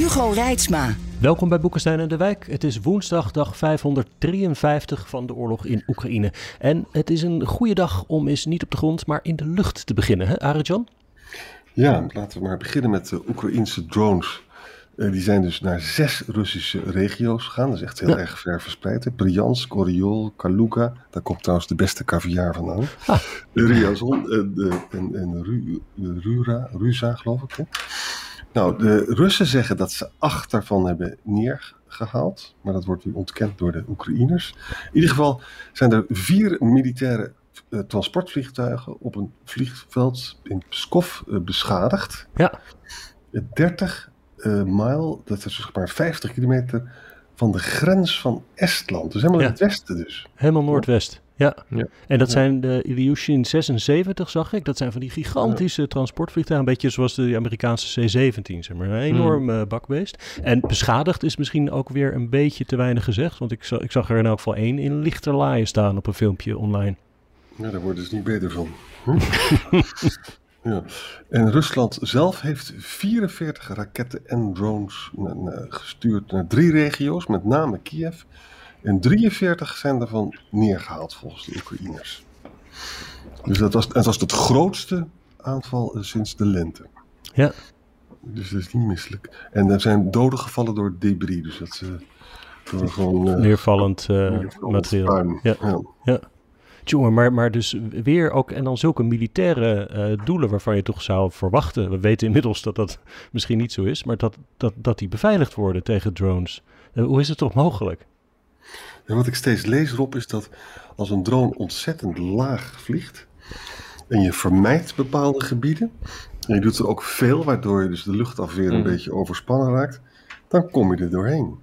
Hugo Reitsma. Welkom bij Boekenstein en de Wijk. Het is woensdag, dag 553 van de oorlog in Oekraïne. En het is een goede dag om eens niet op de grond, maar in de lucht te beginnen, hè Arjan? Ja, laten we maar beginnen met de Oekraïnse drones. Uh, die zijn dus naar zes Russische regio's gegaan. Dat is echt heel ja. erg ver verspreid. Bryansk, Oriol, Kaluga. Daar komt trouwens de beste caviar vandaan. Ah. Ryazan uh, en, en Ru, Rura, Ruza, geloof ik. Hè? Nou, de Russen zeggen dat ze acht daarvan hebben neergehaald. Maar dat wordt nu ontkend door de Oekraïners. In ieder geval zijn er vier militaire uh, transportvliegtuigen op een vliegveld in Pskov uh, beschadigd. Ja. 30 uh, mijl, dat is zeg maar 50 kilometer van de grens van Estland. Dus helemaal Ja. in het westen dus. Helemaal noordwest. Ja. Ja. En dat Ja. zijn de Ilyushin 76, zag ik. Dat zijn van die gigantische transportvliegtuigen. Een beetje zoals de Amerikaanse C-17, zeg maar. Een enorm eh, bakbeest. En beschadigd is misschien ook weer een beetje te weinig gezegd. Want ik, ik zag er in elk geval één in lichterlaaien staan op een filmpje online. Ja, daar worden ze niet beter van. Hm? ja. En Rusland zelf heeft 44 raketten en drones gestuurd naar drie regio's, met name Kiev. En 43 zijn daarvan neergehaald volgens de Oekraïners. Dus dat was, dat was het grootste aanval eh, sinds de lente. Ja. Dus dat is niet misselijk. En er zijn doden gevallen door debris. Dus dat ze door gewoon... eh, Neervallend eh, neervallend materiaal. Ja. Ja. Ja. Maar, maar dus weer ook, en dan zulke militaire eh, doelen waarvan je toch zou verwachten. We weten inmiddels dat dat misschien niet zo is, maar dat, dat, dat die beveiligd worden tegen drones. Eh, hoe is het toch mogelijk? En wat ik steeds lees erop is dat als een drone ontzettend laag vliegt en je vermijdt bepaalde gebieden en je doet er ook veel waardoor je dus de luchtafweer een Mm. beetje overspannen raakt, dan kom je er doorheen.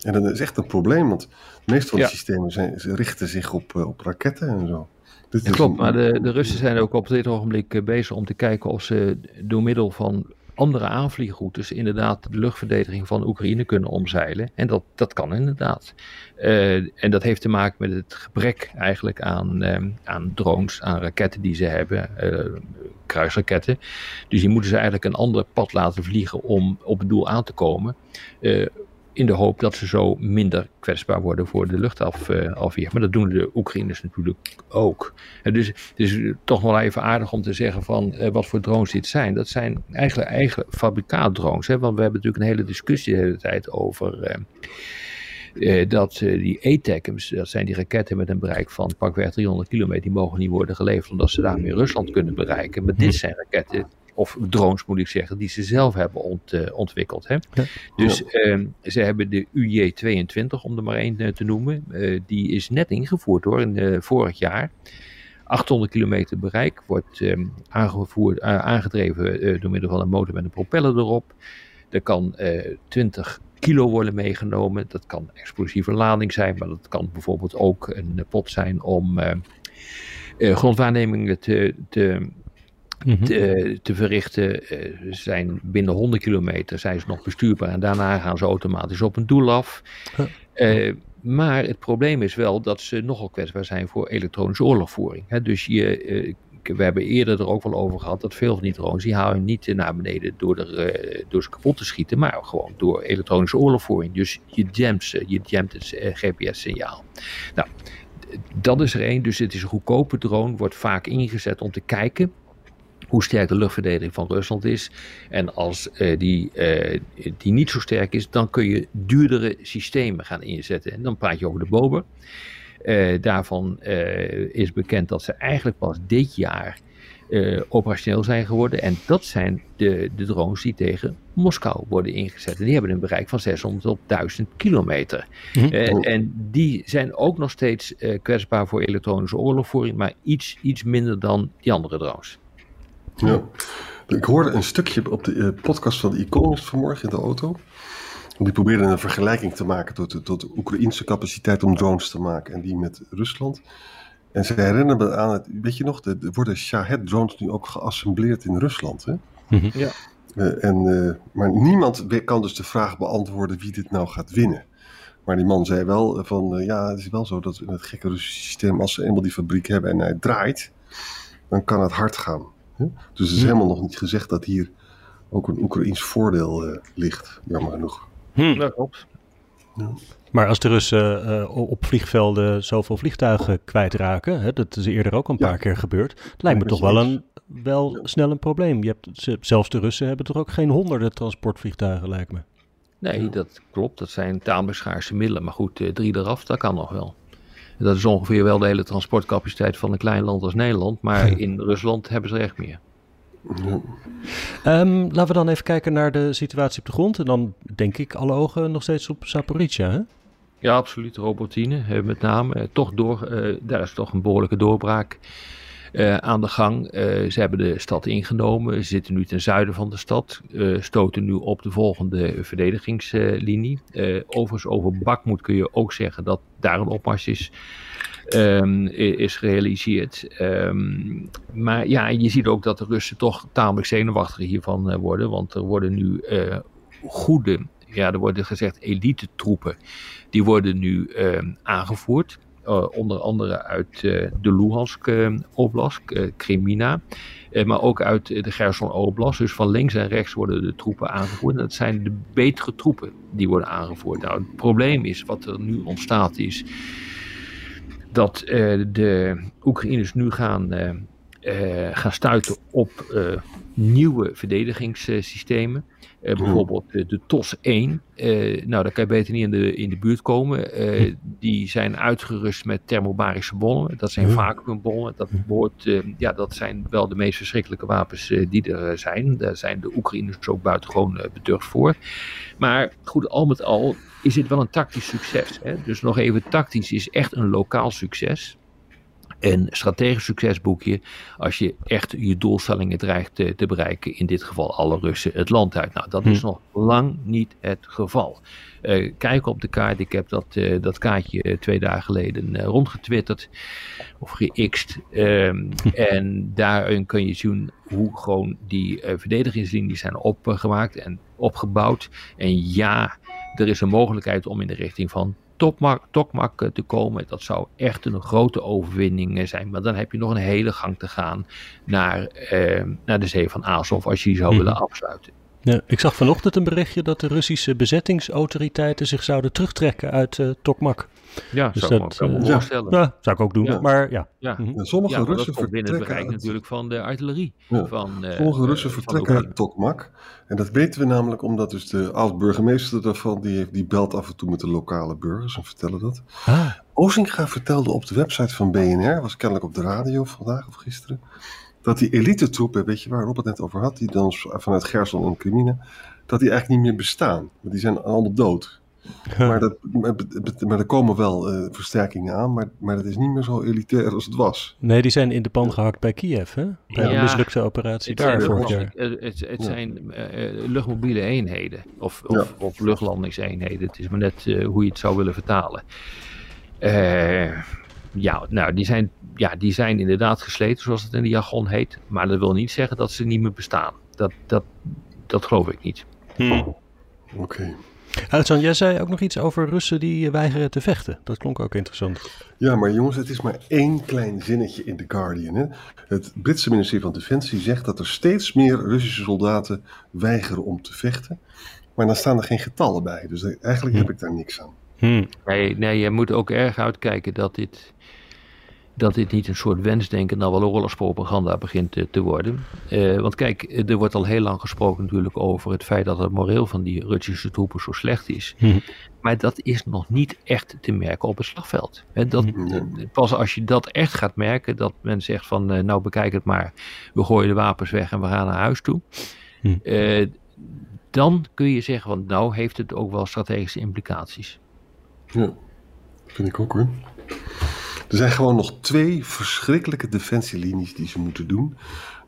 En dat is echt een probleem, want de meeste van Ja. systemen zijn, richten zich op, eh, op raketten en zo. Dit Ja, is klopt, een- maar de, de Russen zijn ook op dit ogenblik eh, bezig om te kijken of ze door middel van andere aanvliegroutes inderdaad de luchtverdediging van Oekraïne kunnen omzeilen. En dat, dat kan inderdaad. Eh, en dat heeft te maken met het gebrek eigenlijk aan, eh, aan drones, aan raketten die ze hebben, eh, kruisraketten. Dus die moeten ze eigenlijk een ander pad laten vliegen om op het doel aan te komen. Eh, in de hoop dat ze zo minder kwetsbaar worden voor de luchtafweer. Maar dat doen de Oekraïners natuurlijk ook. En dus het is toch wel even aardig om te zeggen van eh, wat voor drones dit zijn. Dat zijn eigenlijk eigen fabrikaatdrones. Hè? Want we hebben natuurlijk een hele discussie de hele tijd over eh, eh, dat eh, die ATACMS, dat zijn die raketten met een bereik van pakweg 300 kilometer, die mogen niet worden geleverd omdat ze daarmee Rusland kunnen bereiken. Maar dit zijn raketten, of drones moet ik zeggen, die ze zelf hebben ont, eh, ontwikkeld. Hè? Ja. Dus ehm, ze hebben de UJ-22, om er maar één eh, te noemen. Eh, die is net ingevoerd hoor, in, vorig jaar. 800 kilometer bereik wordt ehm, aangevoerd, aangedreven door middel van een motor met een propeller erop. Er kan eh 20 kilo worden meegenomen. Dat kan explosieve lading zijn, maar dat kan bijvoorbeeld ook een pot zijn om eh, eh, grondwaarnemingen te, te, Mhm. te, te verrichten. Eh, ze zijn binnen 100 kilometer zijn ze nog bestuurbaar en daarna gaan ze automatisch op een doel af. Huh. Eh, maar het probleem is wel dat ze nogal kwetsbaar zijn voor elektronische oorlogvoering. Hè, dus je, eh, we hebben eerder er ook wel over gehad dat veel van die drones, die halen niet naar beneden door, er, eh, door ze kapot te schieten, maar gewoon door elektronische oorlogvoering. Dus je jamt ze, je jamt het eh, GPS-signaal. Nou, dat is er één. Dus het is een goedkope drone, wordt vaak ingezet om te kijken hoe sterk de luchtverdediging van Rusland is. En als eh, die, eh, die niet zo sterk is, dan kun je duurdere systemen gaan inzetten. En dan praat je over de Bober. Eh, daarvan is bekend dat ze eigenlijk pas dit jaar operationeel zijn geworden. En dat zijn de, de drones die tegen Moskou worden ingezet. En die hebben een bereik van 600 tot 1000 kilometer. Mhm. Eh, en die zijn ook nog steeds kwetsbaar voor elektronische oorlogvoering, maar iets, iets minder dan die andere drones. Ja. Ik hoorde een stukje op de eh, podcast van The Economist vanmorgen in de auto. Die probeerde een vergelijking te maken tot de, tot de Oekraïnse capaciteit om drones te maken en die met Rusland. En ze herinneren me aan het, weet je nog, er worden Shahed-drones nu ook geassembleerd in Rusland. Hè? Ja. Eh, en, eh, maar niemand kan dus de vraag beantwoorden wie dit nou gaat winnen. Maar die man zei wel eh, van, eh, ja, het is wel zo dat in het gekke Russische systeem, als ze eenmaal die fabriek hebben en hij draait, dan kan het hard gaan. Dus het is helemaal nog niet gezegd dat hier ook een Oekraïns voordeel eh, ligt, jammer genoeg. Dat klopt. Maar als de Russen eh, op vliegvelden zoveel vliegtuigen kwijtraken, hè, dat is eerder ook een Ja. paar keer gebeurd, het lijkt me toch wel, een, wel snel een probleem. Je hebt, ze- zelfs de Russen hebben toch ook geen honderden transportvliegtuigen, lijkt me. Nee, dat klopt. Dat zijn tamelijk schaarse middelen. Maar goed, eh, drie eraf, dat kan nog wel. Dat is ongeveer wel de hele transportcapaciteit van een klein land als Nederland. Maar in Rusland hebben ze er echt meer. Ja. Ehm, laten we dan even kijken naar de situatie op de grond. En dan denk ik alle ogen nog steeds op Zaporizhia, hè? Ja, absoluut. Robotine, eh, met name. Eh, toch door, eh, daar is toch een behoorlijke doorbraak eh, aan de gang. Eh, ze hebben de stad ingenomen. Ze zitten nu ten zuiden van de stad. eh, stoten nu op de volgende verdedigingslinie. Overigens, over Bakmoed kun je ook zeggen dat daar een opmars is. ehm, is gerealiseerd. Ehm, maar ja, je ziet ook dat de Russen toch tamelijk zenuwachtig hiervan worden. Want er worden nu goede, ja, er worden gezegd elite troepen die worden nu eh, aangevoerd. Eh, onder andere uit eh, de Luhansk eh, eh, maar ook uit de Gerson Oblast. Dus van links en rechts worden de troepen aangevoerd. En dat zijn de betere troepen die worden aangevoerd. Nou, het probleem is, wat er nu ontstaat, is dat de Oekraïners nu gaan, gaan stuiten op nieuwe verdedigingssystemen. Eh, bijvoorbeeld eh, de TOS 1. Eh, nou, daar kan je beter niet in de, in de buurt komen. Eh, die zijn uitgerust met thermobarische bommen. Dat zijn Ja. vacuumbommen. Dat, behoort, eh, ja, dat zijn wel de meest verschrikkelijke wapens die er zijn. Daar zijn de Oekraïners ook buitengewoon beducht voor. Maar goed, al met al is dit wel een tactisch succes. Hè? Dus nog even, tactisch is echt een lokaal succes. Een strategisch succesboekje als je echt je doelstellingen dreigt te, te bereiken. In dit geval alle Russen het land uit. Nou, dat is nog lang niet het geval. Eh, kijk op de kaart. Ik heb dat, eh, dat kaartje eh, twee dagen geleden rondgetwitterd. Of gext. Ehm, en daarin kun je zien hoe gewoon die verdedigingslinies zijn opgemaakt en opgebouwd. En ja, er is een mogelijkheid om in de richting van Eh, te komen. Dat zou echt een grote overwinning eh, zijn. Maar dan heb je nog een hele gang te gaan naar, eh, naar de zee van Azov als je die zou Mhm. willen afsluiten. Ja, ik zag vanochtend een berichtje dat de Russische bezettingsautoriteiten zich zouden terugtrekken uit eh Tokmak. Ja, Dus zou ik me dat, ook wel eh, voorstellen. Ja, zou ik ook doen, Ja. maar ja. Ja. Mhm. En sommige dat Russen binnen het vertrekken bereik uit, natuurlijk van de artillerie. Ja. Van, eh, sommige Russen vertrekken uit Tokmak. En dat weten we namelijk omdat dus de oud-burgemeester daarvan, die, heeft, die belt af en toe met de lokale burgers en vertellen dat. Ah, Ozinga vertelde op de website van BNR, was kennelijk op de radio vandaag of gisteren, dat die elite-troepen, weet je waar Rob het net over had, die dan vanuit Gerson en Crimina, dat die eigenlijk niet meer bestaan. Want die zijn allemaal dood. Maar, dat, maar, maar er komen wel eh, versterkingen aan, maar, maar dat is niet meer zo elitair als het was. nee, die zijn in de pan gehakt bij Kiev, hè? Bij de Ja. mislukte operatie Het daar zijn, vorig jaar. eh, het, het Ja. zijn eh, eh, luchtmobiele eenheden. Of, Ja. of, of luchtlandingseenheden. Het is maar net eh, hoe je het zou willen vertalen. Ja, nou, die zijn, ja, die zijn inderdaad gesleten, zoals het in de jargon heet. Maar dat wil niet zeggen dat ze niet meer bestaan. Dat, dat, dat geloof ik niet. Oké. Uitzan, jij zei ook nog iets over Russen die eh, weigeren te vechten. Dat klonk ook interessant. Ja, maar jongens, het is maar één klein zinnetje in The Guardian. Hè? Het Britse ministerie van Defensie zegt dat er steeds meer Russische soldaten weigeren om te vechten. Maar dan staan er geen getallen bij. Dus eigenlijk heb ik daar niks aan. Hm. Nee, nee, je moet ook erg uitkijken dat dit, dat dit niet een soort wensdenken naar wel oorlogspropaganda begint te, te worden. Eh, want kijk, er wordt al heel lang gesproken natuurlijk over het feit dat het moreel van die Russische troepen zo slecht is. Hm. Maar dat is nog niet echt te merken op het slagveld. Hè, dat, Nee. Pas als je dat echt gaat merken, dat men zegt van eh, nou bekijk het maar, we gooien de wapens weg en we gaan naar huis toe. Eh, dan kun je zeggen van nou heeft het ook wel strategische implicaties. Ja, vind ik ook hoor. Er zijn gewoon nog twee verschrikkelijke defensielinies die ze moeten doen.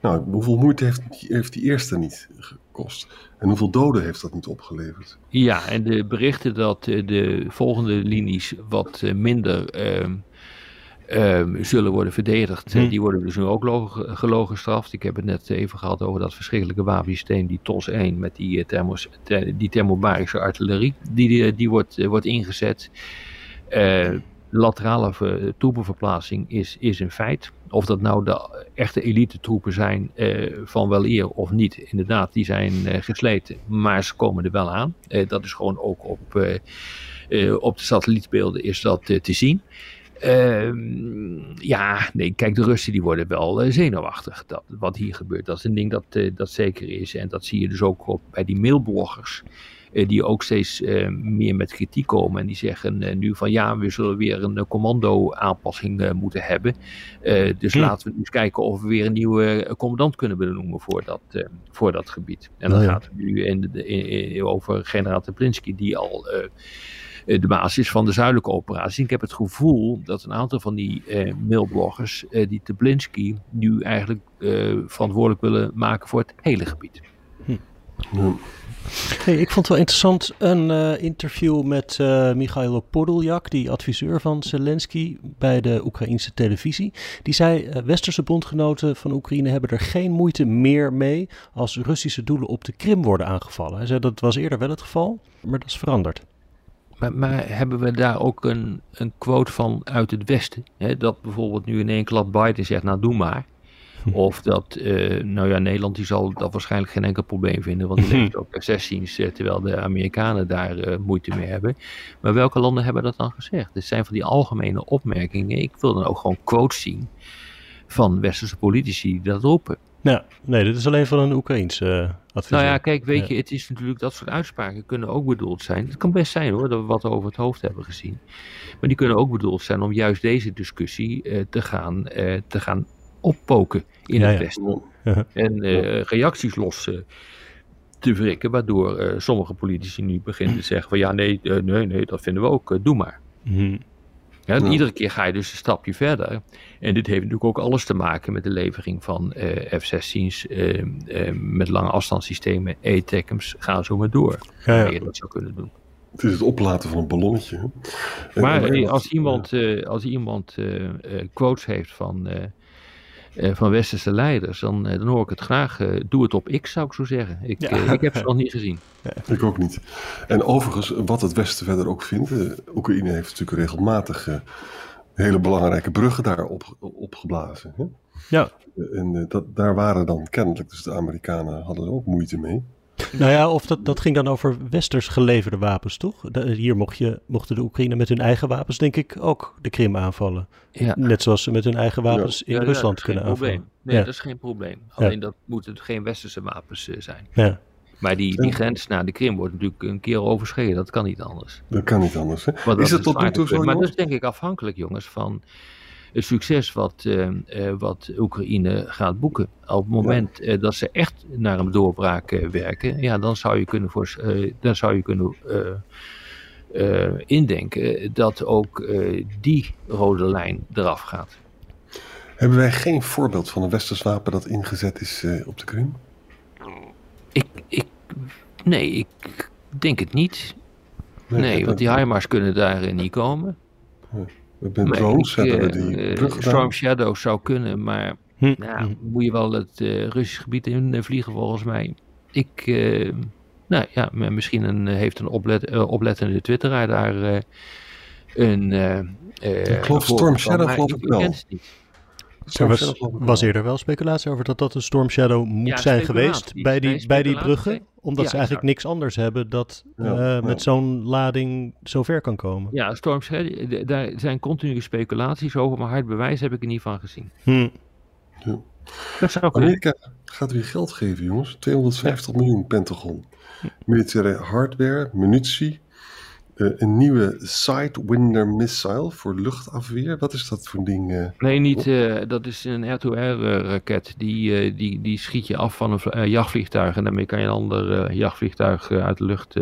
Nou, hoeveel moeite heeft, heeft die eerste niet gekost? En hoeveel doden heeft dat niet opgeleverd? Ja, en de berichten dat eh, de volgende linies wat eh, minder ehm, ehm, zullen worden verdedigd, eh, Hm. die worden dus nu ook logen- gelogen gestraft. Ik heb het net even gehad over dat verschrikkelijke wapensysteem, die TOS 1, met die, eh, thermos, the- die thermobarische artillerie, die, die, die wordt, eh, wordt ingezet. Eh, laterale ver- troepenverplaatsing is, is een feit. Of dat nou de echte elite troepen zijn eh, van wel eer of niet. Inderdaad, die zijn eh, gesleten, maar ze komen er wel aan. Eh, dat is gewoon ook op, eh, eh, op de satellietbeelden is dat eh, te zien. Ehm, ja, nee, kijk, de Russen die worden wel eh, zenuwachtig. Dat, wat hier gebeurt, dat is een ding dat, eh, dat zeker is. En dat zie je dus ook op, bij die mailbloggers. eh, die ook steeds meer met kritiek komen. En die zeggen nu van ja, we zullen weer een commando-aanpassing eh, moeten hebben. Dus Hm. laten we eens kijken of we weer een nieuwe commandant kunnen benoemen voor dat, voor dat gebied. En dan Nou ja. gaat het nu in, de- in- in- over generaal Teplinski, die al de basis is van de zuidelijke operatie. Ik heb het gevoel dat een aantal van die eh, mailbloggers eh, die Teplinski nu eigenlijk eh, verantwoordelijk willen maken voor het hele gebied. Hey, ik vond het wel interessant een eh, interview met eh Michailo Podoljak, die adviseur van Zelensky bij de Oekraïnse televisie. Die zei, eh, westerse bondgenoten van Oekraïne hebben er geen moeite meer mee als Russische doelen op de Krim worden aangevallen. Hij zei dat was eerder wel het geval, maar dat is veranderd. Maar, maar hebben we daar ook een, een quote van uit het Westen? Hè? Dat bijvoorbeeld nu in één klap Biden zegt, nou doe maar. Of dat, eh, nou ja, Nederland die zal dat waarschijnlijk geen enkel probleem vinden. Want die levert ook F-16's, eh, terwijl de Amerikanen daar eh, moeite mee hebben. Maar welke landen hebben dat dan gezegd? Dit zijn van die algemene opmerkingen. Ik wil dan ook gewoon quotes zien van westerse politici die dat roepen. Ja, nee, dit is alleen van een Oekraïense eh, adviseur. Nou ja, kijk, weet Ja. je, het is natuurlijk dat soort uitspraken kunnen ook bedoeld zijn. Het kan best zijn hoor, dat we wat over het hoofd hebben gezien. Maar die kunnen ook bedoeld zijn om juist deze discussie eh, te, gaan, eh, te gaan oppoken in Ja, het ja. Westen. Ja. En eh, reacties los eh, te wrikken, waardoor eh, sommige politici nu beginnen te zeggen van ja, nee, nee, nee, dat vinden we ook, doe maar. Mhm. Ja, en Ja. Iedere keer ga je dus een stapje verder. En dit heeft natuurlijk ook alles te maken met de levering van eh, F-16's eh, eh, met lange afstandssystemen, ATACMS, ga zo maar door. Ja, ja. Wanneer je dat zou kunnen doen. Het is het oplaten van een ballonnetje. hè. Maar en- als iemand, eh, als iemand eh, quotes heeft van, eh, van westerse leiders, dan, eh, dan hoor ik het graag. eh, doe het op X, zou ik zo zeggen. Ik, Ja. ik heb ze nog niet gezien. Ik ook niet. En overigens, wat het Westen verder ook vindt. eh, Oekraïne heeft natuurlijk regelmatig eh, hele belangrijke bruggen daar op, opgeblazen. Hè? Ja. En eh, dat, daar waren dan kennelijk, dus de Amerikanen hadden er ook moeite mee. Nou ja, of dat, dat ging dan over westers geleverde wapens, toch? De- hier mocht je, mochten de Oekraïne met hun eigen wapens, denk ik, ook de Krim aanvallen. Ja. Net zoals ze met hun eigen wapens in Ja, Rusland dat kunnen aanvallen. probleem. Nee, Ja. dat is geen probleem. Alleen dat moeten geen westerse wapens eh, zijn. Ja. Maar die, die grens naar de Krim wordt natuurlijk een keer overschreden. Dat kan niet anders. Dat kan niet anders. Hè? Dat Is het tot nu toe zo. Maar dat is denk ik afhankelijk, jongens, van het succes wat, eh, eh, wat Oekraïne gaat boeken. Op het moment eh, dat ze echt naar een doorbraak werken, ja, dan zou je kunnen, voor, dan zou je kunnen indenken dat ook die rode lijn eraf gaat. Hebben wij geen voorbeeld van een westers wapen dat ingezet is op de Krim? Ik, ik, nee, ik denk het niet. Nee, want die HIMARS kunnen daar niet komen. Met drones ik, hebben we eh, die eh, brug gedaan. Storm Shadow zou kunnen, maar Hm. nou, Hm. moet je wel het eh Russisch gebied in vliegen volgens mij. Ik, eh, nou ja, misschien een, heeft een oplet, oplettende twitteraar daar eh, een... Ik geloof voor Storm Shadow geloof ik wel. Er was, eerder wel speculatie over dat dat een Storm Shadow moet Ja, zijn geweest bij Nee, die, bij die bruggen. Omdat Ja, ze eigenlijk niks anders hebben dat Ja, eh, ja. met zo'n lading zo ver kan komen. Ja, Storm Shadow, d- daar zijn continue speculaties over, maar hard bewijs heb ik er niet van gezien. Hm. Dat zou kunnen. Amerika gaat weer geld geven, jongens. 250 miljoen Pentagon. Militaire hardware, munitie. Eh, een nieuwe Sidewinder missile voor luchtafweer. Wat is dat voor ding? eh? Nee, niet. eh, dat is een R2R-raket. Die, eh, die, die schiet je af van een vl- jachtvliegtuig. En daarmee kan je een ander jachtvliegtuig uit de lucht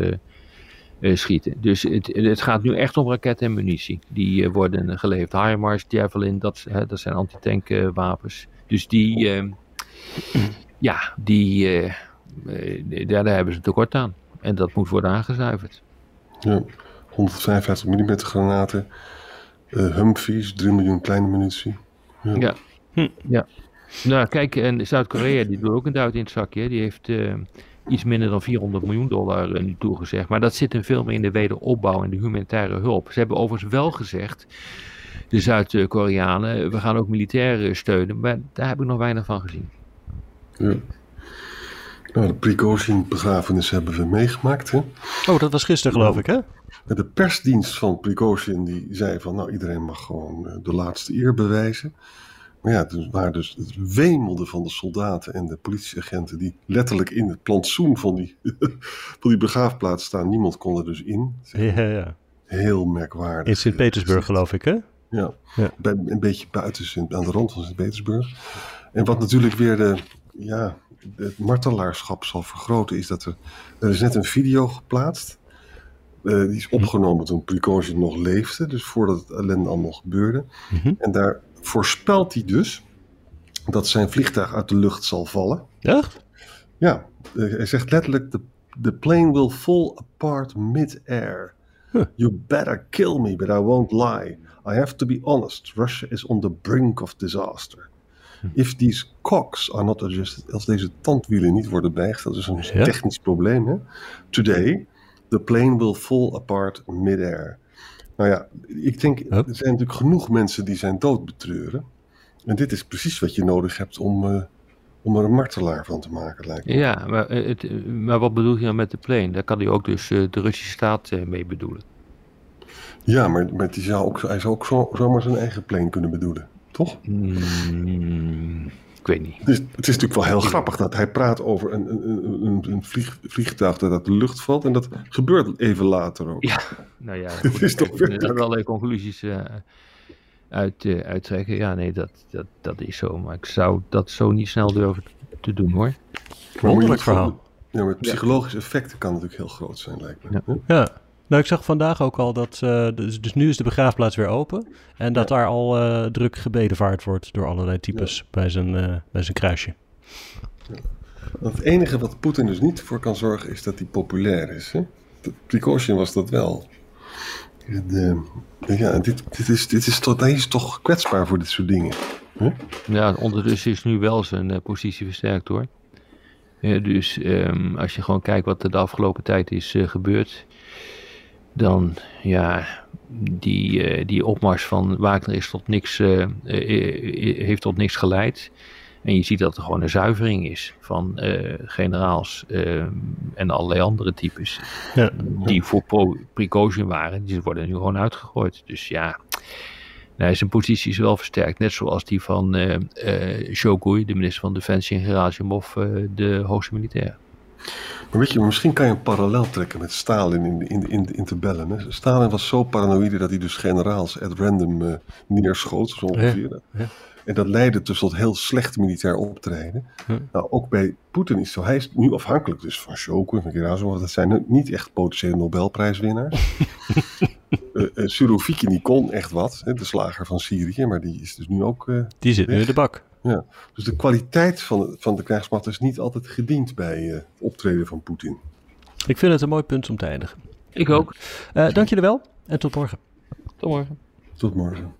schieten. Dus het, het, gaat nu echt om raketten en munitie. Die worden geleverd. HIMARS, Javelin, dat, dat zijn antitankwapens. dus die, ehm, ja, die, daar, daar hebben ze tekort aan. En dat moet worden aangezuiverd. Ja, 155 mm granaten, uh, Humvees, 3 miljoen kleine munitie. Ja. Ja. Hm. ja. Nou, kijk, en Zuid-Korea die doet ook een duit in het zakje. Die heeft uh, iets minder dan 400 miljoen dollar uh, nu toegezegd. Maar dat zit hem veel meer in de wederopbouw en de humanitaire hulp. Ze hebben overigens wel gezegd, de Zuid-Koreanen, we gaan ook militair steunen. Maar daar heb ik nog weinig van gezien. Ja. Nou, de Prigozhin-begrafenis hebben we meegemaakt. Hè? Oh, dat was gisteren geloof ik, hè? De persdienst van Prigozhin die zei van, nou, iedereen mag gewoon eh, de laatste eer bewijzen. Maar ja, dus, waar dus het wemelde van de soldaten en de politieagenten die letterlijk in het plantsoen van die, van die begraafplaats staan. Niemand kon er dus in. Ja, ja. Heel merkwaardig. In Sint-Petersburg geloof ik, hè? Ja, ja. Bij, een beetje buiten, aan de rand van Sint-Petersburg. En wat natuurlijk weer de, ja, het martelaarschap zal vergroten, is dat er, er is net een video geplaatst. Uh, die is mhm. opgenomen toen Prigozhin nog leefde, dus voordat het ellende allemaal gebeurde. Mm En daar voorspelt hij dus dat zijn vliegtuig uit de lucht zal vallen. Echt? Ja, uh, hij zegt letterlijk: the, the plane will fall apart mid-air. Huh. You better kill me, but I won't lie. I have to be honest. Russia is on the brink of disaster. If these cocks are not adjusted, als deze tandwielen niet worden bijgesteld, dat is een technisch probleem. Hè? Today, the plane will fall apart mid-air. Nou ja, ik denk, er zijn natuurlijk genoeg mensen die zijn dood betreuren. En dit is precies wat je nodig hebt om, uh, om er een martelaar van te maken, lijkt me. Ja, maar, eh, het, maar wat bedoel je dan met de plane? Daar kan hij ook dus uh, de Russische staat uh, mee bedoelen. Ja, maar, maar die zou ook, hij zou ook zo, zomaar zijn eigen plane kunnen bedoelen. Toch? Mm, ik weet niet. Het is, het is, natuurlijk wel heel grappig dat hij praat over een, een, een, een vlieg, vliegtuig dat uit de lucht valt. En dat gebeurt even later ook. Ja, nou ja. Het is toch weer... Er allerlei conclusies uh, uit, uh, uittrekken. Ja, nee, dat, dat, dat is zo. Maar ik zou dat zo niet snel durven te doen hoor. Wonderlijk verhaal. Ja, maar het psychologische effect kan natuurlijk heel groot zijn, lijkt me. Ja. ja. Nou, ik zag vandaag ook al dat. Uh, dus, dus, nu is de begraafplaats weer open. En dat daar al uh, druk gebedenvaard wordt door allerlei types bij, zijn, uh, bij zijn kruisje. Het enige wat Poetin dus niet voor kan zorgen is dat hij populair is. Hè? Precaution was dat wel. De, ja, dit, dit, is, dit is toch, hij is toch kwetsbaar voor dit soort dingen. Hè? Ja, ondertussen is nu wel zijn positie versterkt hoor. dus um, als je gewoon kijkt wat er de afgelopen tijd is gebeurd dan ja, die, uh, die opmars van Wagner is tot niks, uh, heeft tot niks geleid. En je ziet dat er gewoon een zuivering is van generaals en allerlei andere types. Ja. Die voor precaution waren, die worden nu gewoon uitgegooid. Dus ja, nou, zijn positie is wel versterkt. Net zoals die van Shogui, de minister van Defensie, en Gerasimov, de hoogste militair. Maar weet je, misschien kan je een parallel trekken met Stalin in, in, in, in te bellen. Hè? Stalin was zo paranoïde dat hij dus generaals at random uh, neerschoot, zo ongeveer. Ja, En dat leidde dus tot heel slecht militair optreden. Nou, ook bij Poetin is zo. Hij is nu afhankelijk dus van en van Dat zijn niet echt potentiële Nobelprijswinnaars. uh, uh, Surovikin kon echt wat, hè, de slager van Syrië. Maar die is dus nu ook... Uh, die zit nu in de bak. Ja, dus de kwaliteit van, van de krijgsmacht is niet altijd gediend bij uh, het optreden van Poetin. Ik vind het een mooi punt om te eindigen. Ik ook. Uh, dank jullie wel en tot morgen. Tot morgen. Tot morgen.